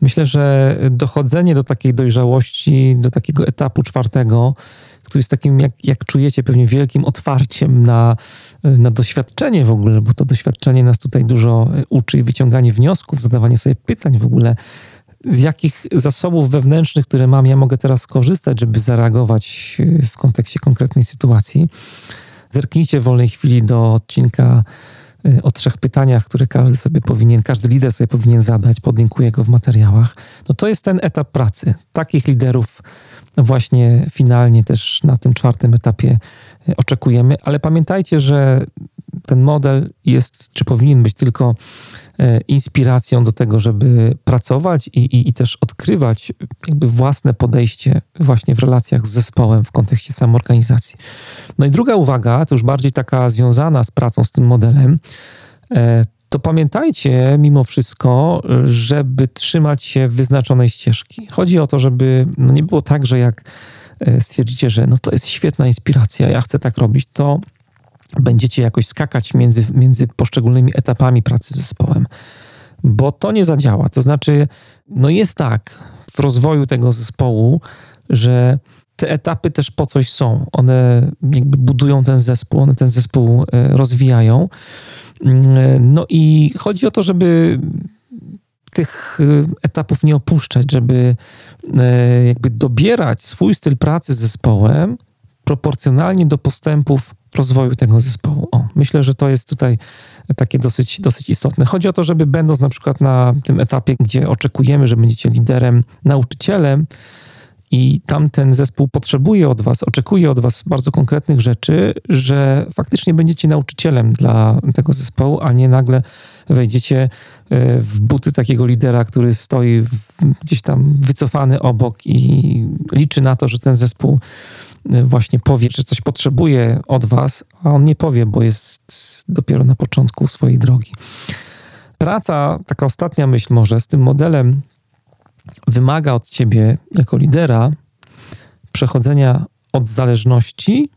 myślę, że dochodzenie do takiej dojrzałości, do takiego etapu czwartego, który jest takim, jak, jak czujecie, pewnie wielkim otwarciem na, na doświadczenie w ogóle, bo to doświadczenie nas tutaj dużo uczy i wyciąganie wniosków, zadawanie sobie pytań w ogóle, z jakich zasobów wewnętrznych, które mam, ja mogę teraz skorzystać, żeby zareagować w kontekście konkretnej sytuacji. Zerknijcie w wolnej chwili do odcinka y, o trzech pytaniach, które każdy sobie powinien, każdy lider sobie powinien zadać. Podlinkuję go w materiałach. No to jest ten etap pracy. Takich liderów właśnie finalnie też na tym czwartym etapie e, oczekujemy, ale pamiętajcie, że ten model jest, czy powinien być tylko e, inspiracją do tego, żeby pracować i, i, i, też odkrywać jakby własne podejście właśnie w relacjach z zespołem w kontekście samoorganizacji. No i druga uwaga, to już bardziej taka związana z pracą z tym modelem, e, to pamiętajcie mimo wszystko, żeby trzymać się wyznaczonej ścieżki. Chodzi o to, żeby no nie było tak, że jak e, stwierdzicie, że no to jest świetna inspiracja, ja chcę tak robić, to będziecie jakoś skakać między, między poszczególnymi etapami pracy z zespołem, bo to nie zadziała. To znaczy, no jest tak w rozwoju tego zespołu, że te etapy też po coś są. One jakby budują ten zespół, one ten zespół e, rozwijają. Mm, no i chodzi o to, żeby tych e, etapów nie opuszczać, żeby e, jakby dobierać swój styl pracy z zespołem proporcjonalnie do postępów rozwoju tego zespołu. O, myślę, że to jest tutaj takie dosyć, dosyć istotne. Chodzi o to, żeby będąc na przykład na tym etapie, gdzie oczekujemy, że będziecie liderem, nauczycielem, i tamten zespół potrzebuje od Was, oczekuje od Was bardzo konkretnych rzeczy, że faktycznie będziecie nauczycielem dla tego zespołu, a nie nagle wejdziecie e, w buty takiego lidera, który stoi gdzieś tam wycofany obok i liczy na to, że ten zespół e, właśnie powie, że coś potrzebuje od Was, a on nie powie, bo jest dopiero na początku swojej drogi. Praca, taka ostatnia myśl może, z tym modelem wymaga od ciebie jako lidera przechodzenia od zależności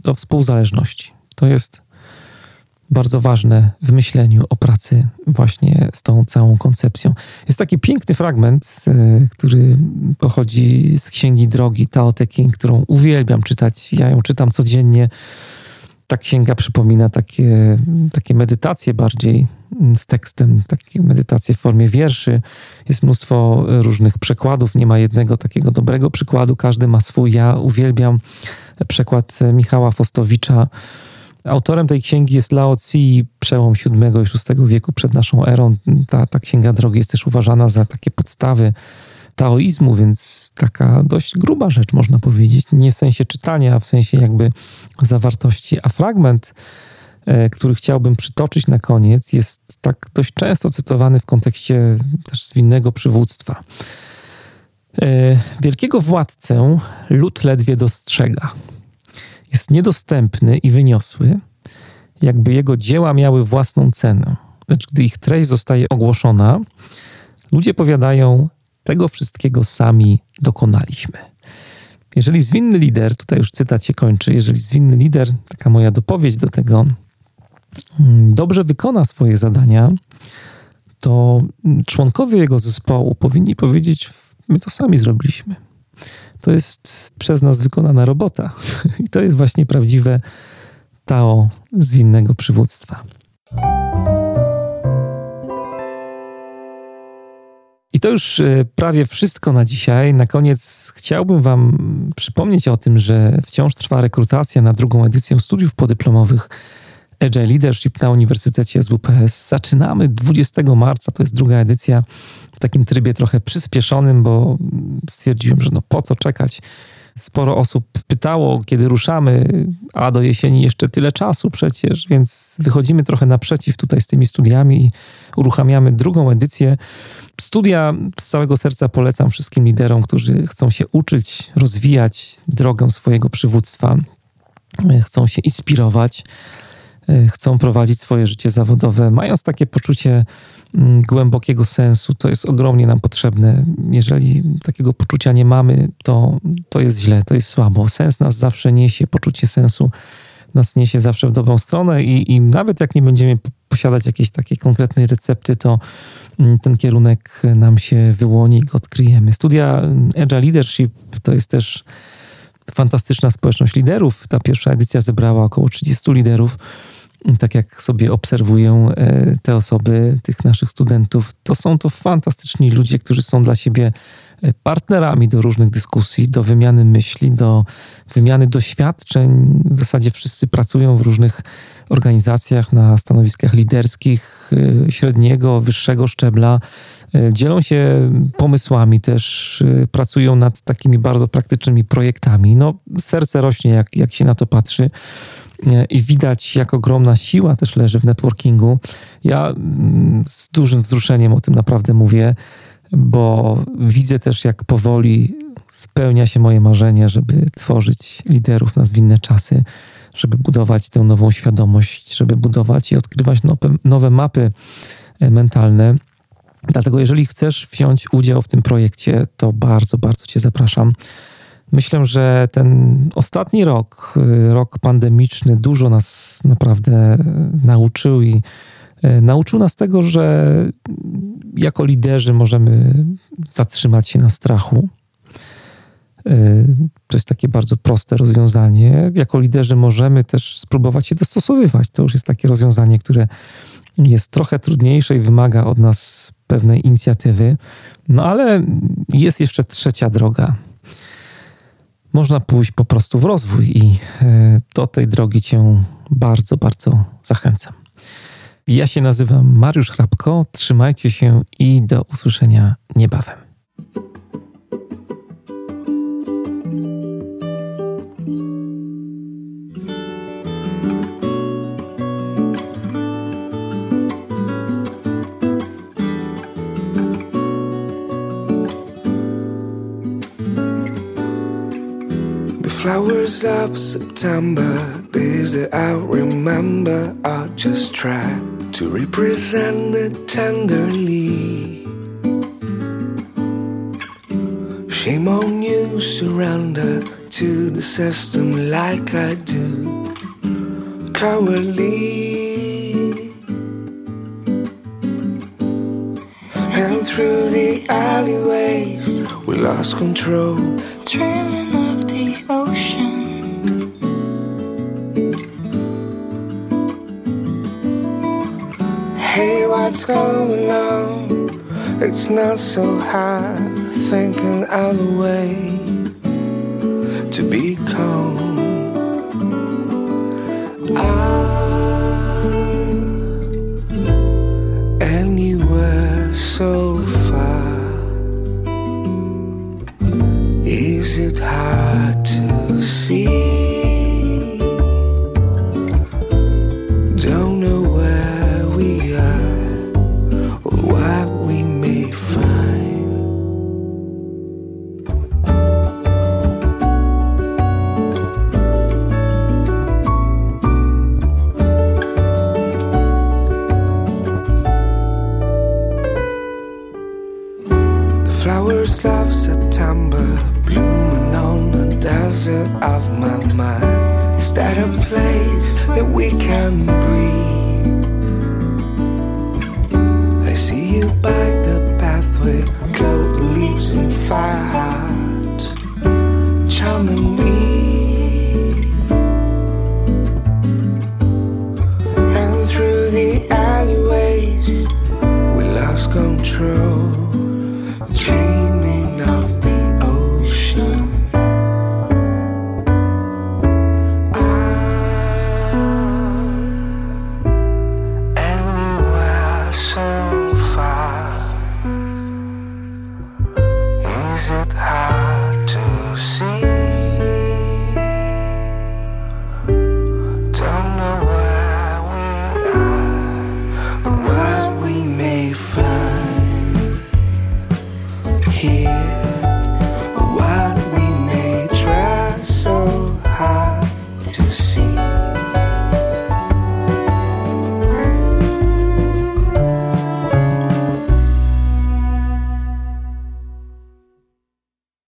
do współzależności. To jest bardzo ważne w myśleniu o pracy właśnie z tą całą koncepcją. Jest taki piękny fragment, e, który pochodzi z Księgi Drogi Tao Te King, którą uwielbiam czytać. Ja ją czytam codziennie. Ta księga przypomina takie, takie medytacje bardziej z tekstem, takie medytacje w formie wierszy. Jest mnóstwo różnych przekładów, nie ma jednego takiego dobrego przykładu, każdy ma swój. Ja uwielbiam przekład Michała Fostowicza, Autorem tej księgi jest Lao Tzu, przełom VII i VI wieku przed naszą erą. Ta, ta księga drogi jest też uważana za takie podstawy taoizmu, więc taka dość gruba rzecz, można powiedzieć. Nie w sensie czytania, a w sensie jakby zawartości. A fragment, e, który chciałbym przytoczyć na koniec, jest tak dość często cytowany w kontekście też zwinnego przywództwa. E, wielkiego władcę lud ledwie dostrzega jest niedostępny i wyniosły, jakby jego dzieła miały własną cenę. Lecz gdy ich treść zostaje ogłoszona, ludzie powiadają, tego wszystkiego sami dokonaliśmy. Jeżeli zwinny lider, tutaj już cytat się kończy, jeżeli zwinny lider, taka moja dopowiedź do tego, mm, dobrze wykona swoje zadania, to członkowie jego zespołu powinni powiedzieć: My to sami zrobiliśmy to jest przez nas wykonana robota. I to jest właśnie prawdziwe Tao zwinnego przywództwa. To już e, prawie wszystko na dzisiaj. Na koniec chciałbym Wam przypomnieć o tym, że wciąż trwa rekrutacja na drugą edycję studiów podyplomowych Agile Leadership na Uniwersytecie SWPS. Zaczynamy 20 marca, to jest druga edycja w takim trybie trochę przyspieszonym, bo stwierdziłem, że no po co czekać. Sporo osób pytało, kiedy ruszamy, a do jesieni jeszcze tyle czasu przecież, więc wychodzimy trochę naprzeciw tutaj z tymi studiami i uruchamiamy drugą edycję. Studia z całego serca polecam wszystkim liderom, którzy chcą się uczyć, rozwijać drogę swojego przywództwa, chcą się inspirować E, chcą prowadzić swoje życie zawodowe, mając takie poczucie mm, głębokiego sensu. To jest ogromnie nam potrzebne. Jeżeli takiego poczucia nie mamy, to, to jest źle, to jest słabo. Sens nas zawsze niesie, poczucie sensu nas niesie zawsze w dobrą stronę i, i nawet jak nie będziemy posiadać jakiejś takiej konkretnej recepty, to mm, ten kierunek nam się wyłoni i go odkryjemy. Studia Agile Leadership to jest też fantastyczna społeczność liderów. Ta pierwsza edycja zebrała około 30 liderów tak jak sobie obserwuję e, te osoby, tych naszych studentów, to są to fantastyczni ludzie, którzy są dla siebie partnerami do różnych dyskusji, do wymiany myśli, do wymiany doświadczeń. W zasadzie wszyscy pracują w różnych organizacjach na stanowiskach liderskich, e, średniego, wyższego szczebla. Dzielą się pomysłami też, pracują nad takimi bardzo praktycznymi projektami. No, serce rośnie, jak, jak się na to patrzy i widać, jak ogromna siła też leży w networkingu. Ja mm, z dużym wzruszeniem o tym naprawdę mówię, bo widzę też, jak powoli spełnia się moje marzenie, żeby tworzyć liderów na zwinne czasy, żeby budować tę nową świadomość, żeby budować i odkrywać nowe, mapy e, mentalne. Dlatego, jeżeli chcesz wziąć udział w tym projekcie, to bardzo, bardzo Cię zapraszam. Myślę, że ten ostatni rok, y, rok pandemiczny, dużo nas naprawdę nauczył i nauczył nas tego, że jako liderzy możemy zatrzymać się na strachu. Y, to jest takie bardzo proste rozwiązanie. Jako liderzy możemy też spróbować się dostosowywać. To już jest takie rozwiązanie, które jest trochę trudniejsze i wymaga od nas pewnej inicjatywy. No ale jest jeszcze trzecia droga można pójść po prostu w rozwój i e, do tej drogi Cię bardzo, bardzo zachęcam. Ja się nazywam Mariusz Hrabko. Trzymajcie się i do usłyszenia niebawem. flowers of September, days that I'll remember. I'll just to represent it tenderly. Shame on you, surrender to the system like I do. Cowardly. And through the alleyways, we lost control what's going on. It's not so hard thinking out the way.